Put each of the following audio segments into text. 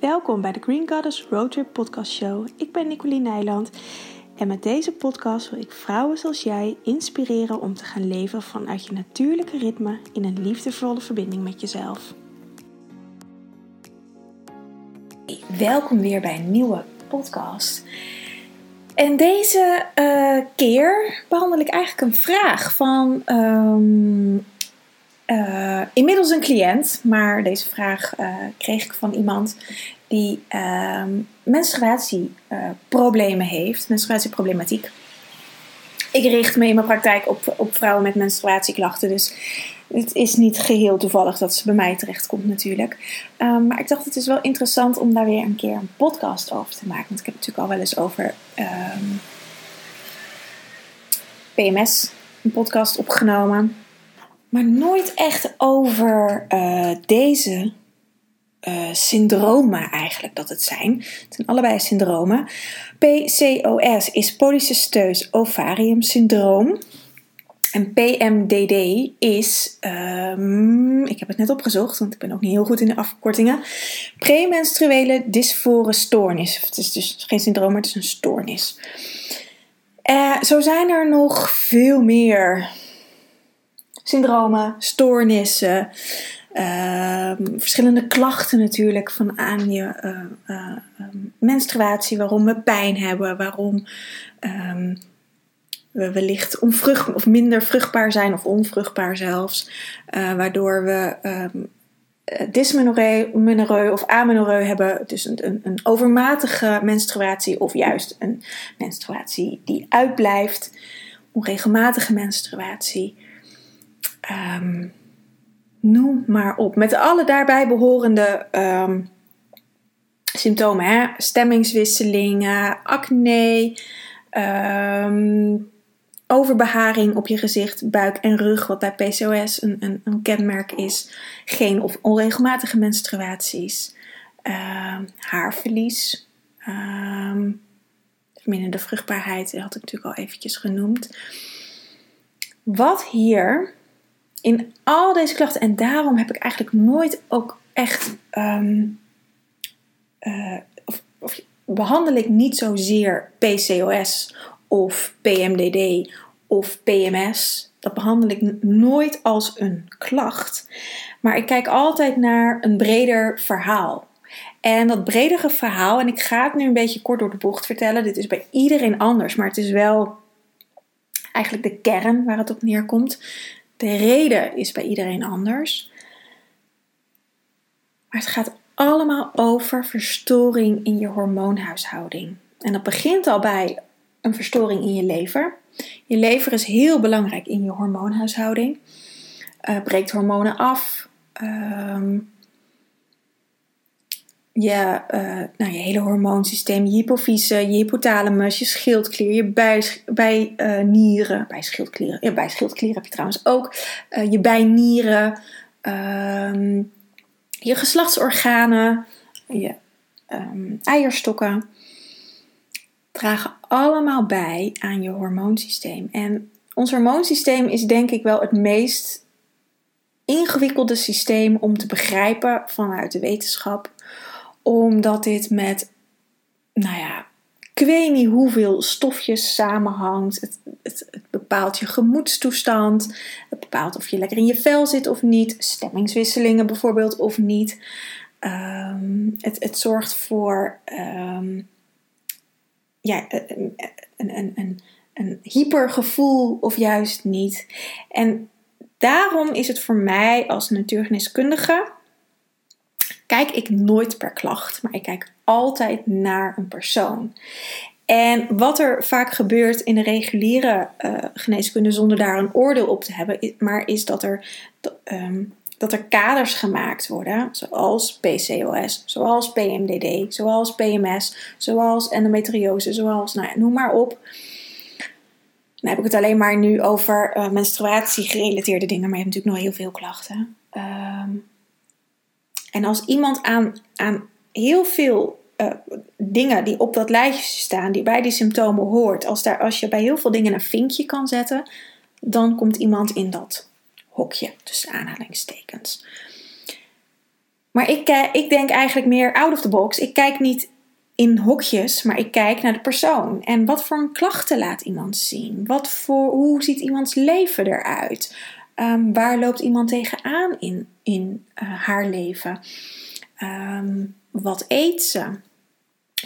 Welkom bij de Green Goddess Roadtrip Podcast Show. Ik ben Nicoline Nijland en met deze podcast wil ik vrouwen zoals jij inspireren om te gaan leven vanuit je natuurlijke ritme in een liefdevolle verbinding met jezelf. Welkom weer bij een nieuwe podcast. En deze uh, keer behandel ik eigenlijk een vraag van um, uh, inmiddels een cliënt, maar deze vraag uh, kreeg ik van iemand die uh, menstruatieproblemen heeft, menstruatieproblematiek. Ik richt me in mijn praktijk op, op vrouwen met menstruatieklachten, dus het is niet geheel toevallig dat ze bij mij terechtkomt natuurlijk. Um, maar ik dacht het is wel interessant om daar weer een keer een podcast over te maken, want ik heb natuurlijk al wel eens over um, PMS een podcast opgenomen maar nooit echt over uh, deze uh, syndromen eigenlijk dat het zijn. Het zijn allebei syndromen. PCOS is polycysteus ovarium syndroom. En PMDD is, um, ik heb het net opgezocht, want ik ben ook niet heel goed in de afkortingen. Premenstruele dysfore stoornis. Het is dus geen syndroom, maar het is een stoornis. Uh, zo zijn er nog veel meer syndromen, stoornissen, uh, verschillende klachten natuurlijk van aan je uh, uh, menstruatie, waarom we pijn hebben, waarom um, we wellicht onvrucht of minder vruchtbaar zijn of onvruchtbaar zelfs, eh, waardoor we um, dysmenorrheu of amenorrheu hebben, dus een, een, overmatige menstruatie of juist een menstruatie die uitblijft, onregelmatige menstruatie. Um, noem maar op. Met alle daarbij behorende um, symptomen. Hè? Stemmingswisselingen, acne, um, overbeharing op je gezicht, buik en rug, wat bij PCOS een, een, een kenmerk is. Geen of onregelmatige menstruaties. haarverlies. verminderde vruchtbaarheid, dat had ik natuurlijk al eventjes genoemd. Wat hier in al deze klachten. En daarom heb ik eigenlijk nooit ook echt. Um, of, of, behandel ik niet zozeer PCOS of PMDD of PMS. Dat behandel ik nooit als een klacht. Maar ik kijk altijd naar een breder verhaal. En dat bredere verhaal, en ik ga het nu een beetje kort door de bocht vertellen. Dit is bij iedereen anders, maar het is wel eigenlijk de kern waar het op neerkomt. De reden is bij iedereen anders. Maar het gaat allemaal over verstoring in je hormoonhuishouding. En dat begint al bij een verstoring in je lever. Je lever is heel belangrijk in je hormoonhuishouding. Uh, breekt hormonen af. Uh, je, uh, nou, je hele hormoonsysteem, je hypofyse, je hypothalamus, je schildklier, je bijnieren, uh, bij schildklieren, ja, bij schildklier heb je trouwens ook, uh, je bijnieren, ehm, je geslachtsorganen, je um, eierstokken, dragen allemaal bij aan je hormoonsysteem. En ons hormoonsysteem is denk ik wel het meest ingewikkelde systeem om te begrijpen vanuit de wetenschap omdat dit met, nou ja, ik weet niet hoeveel stofjes samenhangt. Het, het, bepaalt je gemoedstoestand. Het bepaalt of je lekker in je vel zit of niet. Stemmingswisselingen bijvoorbeeld of niet. Um, het, het zorgt voor um, ja, een, een, een, een hypergevoel of juist niet. En daarom is het voor mij als natuurgeneeskundige kijk ik nooit per klacht, maar ik kijk altijd naar een persoon. En wat er vaak gebeurt in de reguliere uh, geneeskunde, zonder daar een oordeel op te hebben, maar is dat er, um, dat er kaders gemaakt worden, zoals PCOS, zoals PMDD, zoals PMS, zoals endometriose, zoals, nou ja, noem maar op. Dan heb ik het alleen maar nu over uh, menstruatie gerelateerde dingen, maar je hebt natuurlijk nog heel veel klachten. Um, en als iemand aan, aan heel veel uh, dingen die op dat lijstje staan, die bij die symptomen hoort, als, daar, als je bij heel veel dingen een vinkje kan zetten, dan komt iemand in dat hokje, tussen aanhalingstekens. Maar ik, eh, ik denk eigenlijk meer out of the box. Ik kijk niet in hokjes, maar ik kijk naar de persoon. En wat voor klachten laat iemand zien? Wat voor, hoe ziet iemands leven eruit? Um, waar loopt iemand tegenaan in, in uh, haar leven? Um, wat eet ze?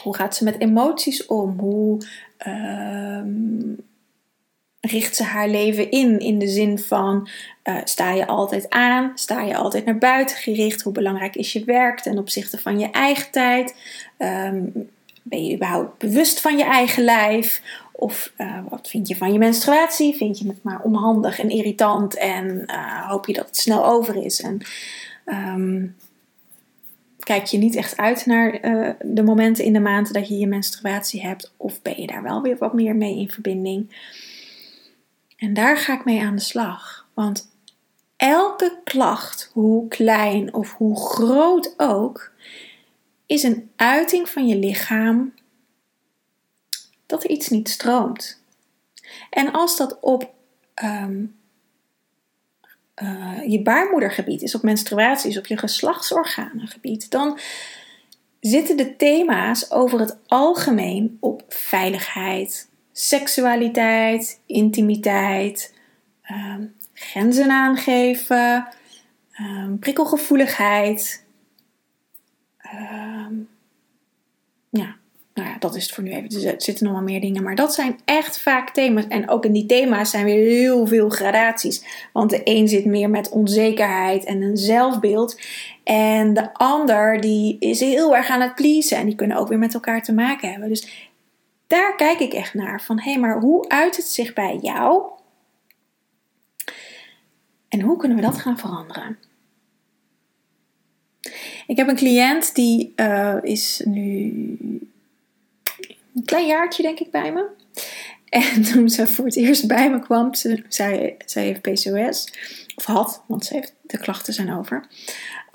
Hoe gaat ze met emoties om? Hoe um, richt ze haar leven in? In de zin van, uh, sta je altijd aan? Sta je altijd naar buiten gericht? Hoe belangrijk is je werk ten opzichte van je eigen tijd? Ben je überhaupt bewust van je eigen lijf? Of uh, wat vind je van je menstruatie? Vind je het maar onhandig en irritant en uh, hoop je dat het snel over is? En um, kijk je niet echt uit naar uh, de momenten in de maand dat je je menstruatie hebt? Of ben je daar wel weer wat meer mee in verbinding? En daar ga ik mee aan de slag. Want elke klacht, hoe klein of hoe groot ook, is een uiting van je lichaam dat er iets niet stroomt. En als dat op um, uh, je baarmoedergebied is, op menstruaties, op je geslachtsorganengebied, dan zitten de thema's over het algemeen op veiligheid, seksualiteit, intimiteit, um, grenzen aangeven, um, prikkelgevoeligheid. ja, nou ja, dat is het voor nu even. Er zitten nog wel meer dingen. Maar dat zijn echt vaak thema's. En ook in die thema's zijn weer heel veel gradaties. Want de een zit meer met onzekerheid en een zelfbeeld. En de ander die is heel erg aan het pleasen. En die kunnen ook weer met elkaar te maken hebben. Dus daar kijk ik echt naar. Van hé, hey, maar hoe uit het zich bij jou? En hoe kunnen we dat gaan veranderen? Ik heb een cliënt die uh, is nu een klein jaartje denk ik bij me. En toen ze voor het eerst bij me kwam, ze, zij, zij heeft PCOS. Of had, want ze heeft, de klachten zijn over.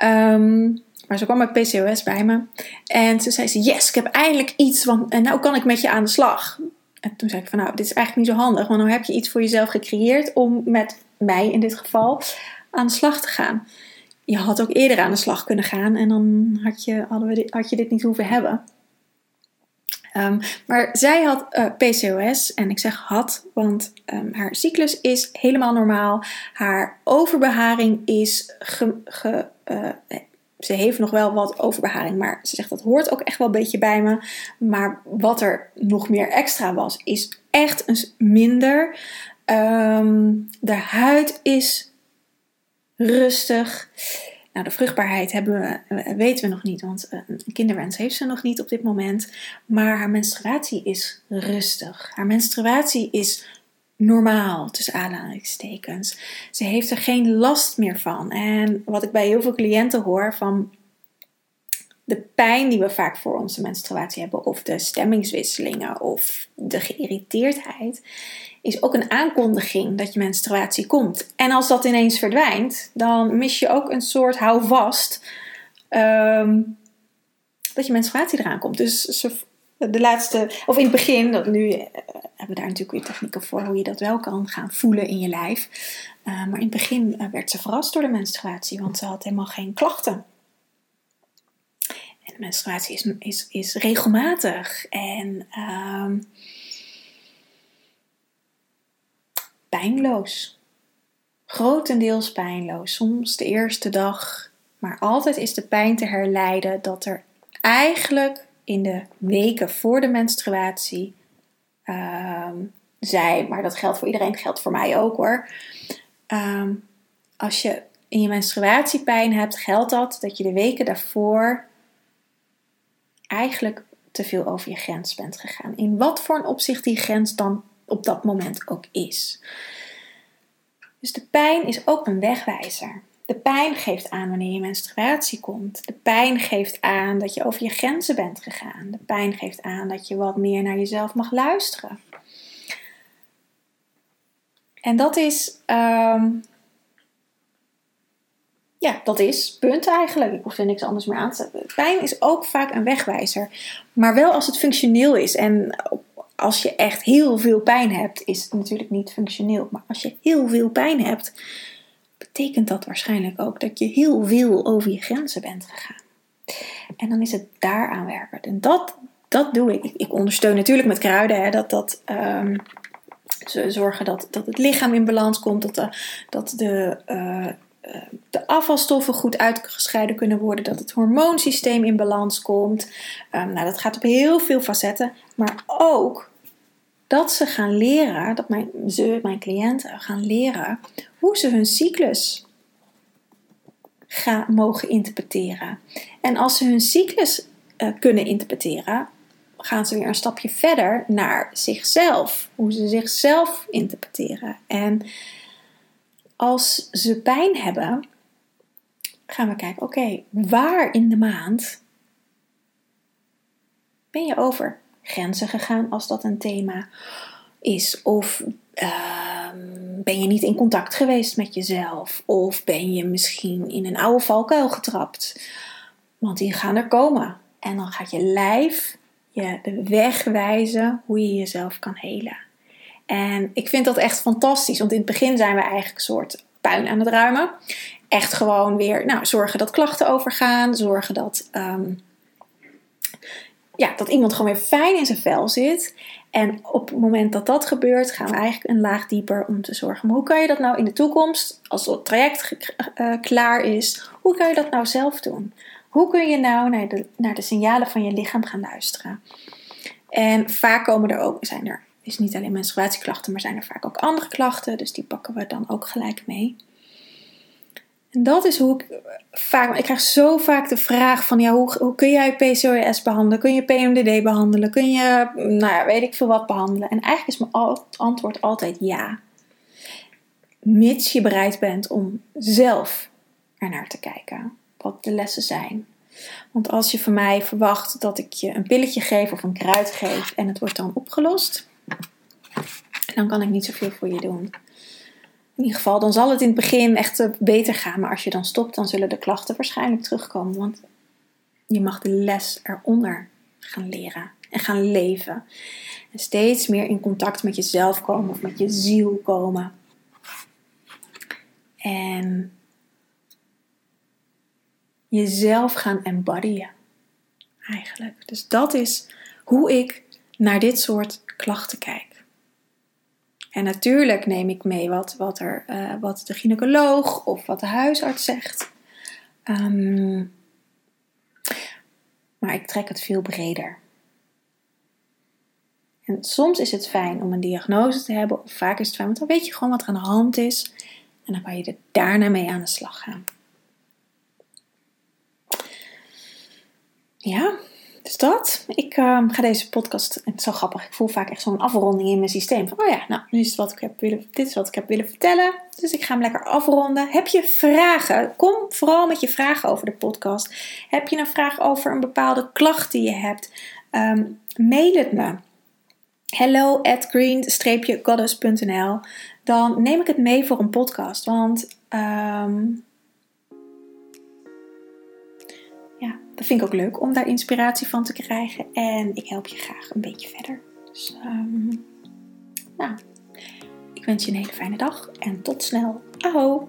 Um, maar ze kwam met PCOS bij me. En toen zei ze, yes, ik heb eindelijk iets, want en nou kan ik met je aan de slag. En toen zei ik van, nou, dit is eigenlijk niet zo handig. Want dan heb je iets voor jezelf gecreëerd om met mij in dit geval aan de slag te gaan. Je had ook eerder aan de slag kunnen gaan en dan had je, hadden we had je dit niet hoeven hebben. Um, maar zij had eh, PCOS en ik zeg had, want um, haar cyclus is helemaal normaal. Haar overbeharing is. Ge, uh, ze heeft nog wel wat overbeharing, maar ze zegt dat hoort ook echt wel een beetje bij me. Maar wat er nog meer extra was, is echt een minder. Um, de huid is rustig. Nou, de vruchtbaarheid hebben we, eh, weten we nog niet, want eh, een kinderwens heeft ze nog niet op dit moment. Maar haar menstruatie is rustig. Haar menstruatie is normaal, tussen aanhalingstekens. Ze heeft er geen last meer van. En wat ik bij heel veel cliënten hoor van de pijn die we vaak voor onze menstruatie hebben, of de stemmingswisselingen, of de geïrriteerdheid, is ook een aankondiging dat je menstruatie komt. En als dat ineens verdwijnt, dan mis je ook een soort houvast um, dat je menstruatie eraan komt. Dus de laatste, of in het begin, dat nu uh, hebben we daar natuurlijk weer technieken voor hoe je dat wel kan gaan voelen in je lijf. Uh, maar in het begin uh, werd ze verrast door de menstruatie, want ze had helemaal geen klachten. En de menstruatie is, is, is regelmatig en um, pijnloos. Grotendeels pijnloos. Soms de eerste dag. Maar altijd is de pijn te herleiden dat er eigenlijk in de weken voor de menstruatie um, zij, maar dat geldt voor iedereen, geldt voor mij ook hoor. Um, als je in je menstruatiepijn hebt, geldt dat dat je de weken daarvoor eigenlijk te veel over je grens bent gegaan. In wat voor een opzicht die grens dan op dat moment ook is. Dus de pijn is ook een wegwijzer. De pijn geeft aan wanneer je menstruatie komt. De pijn geeft aan dat je over je grenzen bent gegaan. De pijn geeft aan dat je wat meer naar jezelf mag luisteren. En dat is, um, ja, dat is, punt eigenlijk. Ik hoef er niks anders meer aan te zetten. Pijn is ook vaak een wegwijzer, maar wel als het functioneel is. En als je echt heel veel pijn hebt, is het natuurlijk niet functioneel. Maar als je heel veel pijn hebt, betekent dat waarschijnlijk ook dat je heel veel over je grenzen bent gegaan. En dan is het daaraan werken. En dat, dat doe ik. ik. ondersteun natuurlijk met kruiden hè, dat dat. Um, zorgen dat, dat het lichaam in balans komt, dat de, dat de, uh, de afvalstoffen goed uitgescheiden kunnen worden, dat het hormoonsysteem in balans komt. Um, nou, dat gaat op heel veel facetten, maar ook dat ze gaan leren, dat mijn, ze, mijn cliënten gaan leren hoe ze hun cyclus gaan, mogen interpreteren. En als ze hun cyclus uh, kunnen interpreteren, gaan ze weer een stapje verder naar zichzelf. Hoe ze zichzelf interpreteren. En als ze pijn hebben, gaan we kijken: oké, waar in de maand ben je over grenzen gegaan als dat een thema is? Of ehm, ben je niet in contact geweest met jezelf? Of ben je misschien in een oude valkuil getrapt? Want die gaan er komen. En dan gaat je lijf je de weg wijzen hoe je jezelf kan helen. En ik vind dat echt fantastisch, want in het begin zijn we eigenlijk een soort puin aan het ruimen. Echt gewoon weer nou, zorgen dat klachten overgaan, zorgen dat, ehm, ja, dat iemand gewoon weer fijn in zijn vel zit. En op het moment dat dat gebeurt, gaan we eigenlijk een laag dieper om te zorgen. Maar hoe kan je dat nou in de toekomst, als het traject uh, klaar is, hoe kan je dat nou zelf doen? Hoe kun je nou naar de, naar de signalen van je lichaam gaan luisteren? En vaak komen er ook, zijn er, is niet alleen menstruatieklachten, maar zijn er vaak ook andere klachten. Dus die pakken we dan ook gelijk mee. En dat is hoe ik vaak, ik krijg zo vaak de vraag van, ja, hoe, kun jij PCOS behandelen? Kun je PMDD behandelen? Kun je, nou ja, weet ik veel wat behandelen? En eigenlijk is mijn antwoord altijd ja. Mits je bereid bent om zelf ernaar te kijken wat de lessen zijn. Want als je van mij verwacht dat ik je een pilletje geef of een kruid geef en het wordt dan opgelost, dan kan ik niet zoveel voor je doen. In ieder geval, dan zal het in het begin echt eh, beter gaan. Maar als je dan stopt, dan zullen de klachten waarschijnlijk terugkomen. Want je mag de les eronder gaan leren en gaan leven. En steeds meer in contact met jezelf komen of met je ziel komen. En jezelf gaan embodyen. Eigenlijk. Dus dat is hoe ik naar dit soort klachten kijk. En natuurlijk neem ik mee wat, wat, er, uh, wat de gynaecoloog of wat de huisarts zegt. Um, maar ik trek het veel breder. En soms is het fijn om een diagnose te hebben, of vaak is het fijn, want dan weet je gewoon wat er aan de hand is. En dan kan je er daarna mee aan de slag gaan. ja, dat. Ik uh, ga deze podcast, het is zo grappig, ik voel vaak echt zo'n afronding in mijn systeem. Oh ja, nou, nu is het wat ik heb willen, dit is wat ik heb willen vertellen. Dus ik ga hem lekker afronden. Heb je vragen? Kom vooral met je vragen over de podcast. Heb je een vraag over een bepaalde klacht die je hebt? Um, mail het me. Hello at green-goddess.nl Dan neem ik het mee voor een podcast. Want um, dat vind ik ook leuk om daar inspiratie van te krijgen. En ik help je graag een beetje verder. Dus, um, nou, ik wens je een hele fijne dag en tot snel. Aho!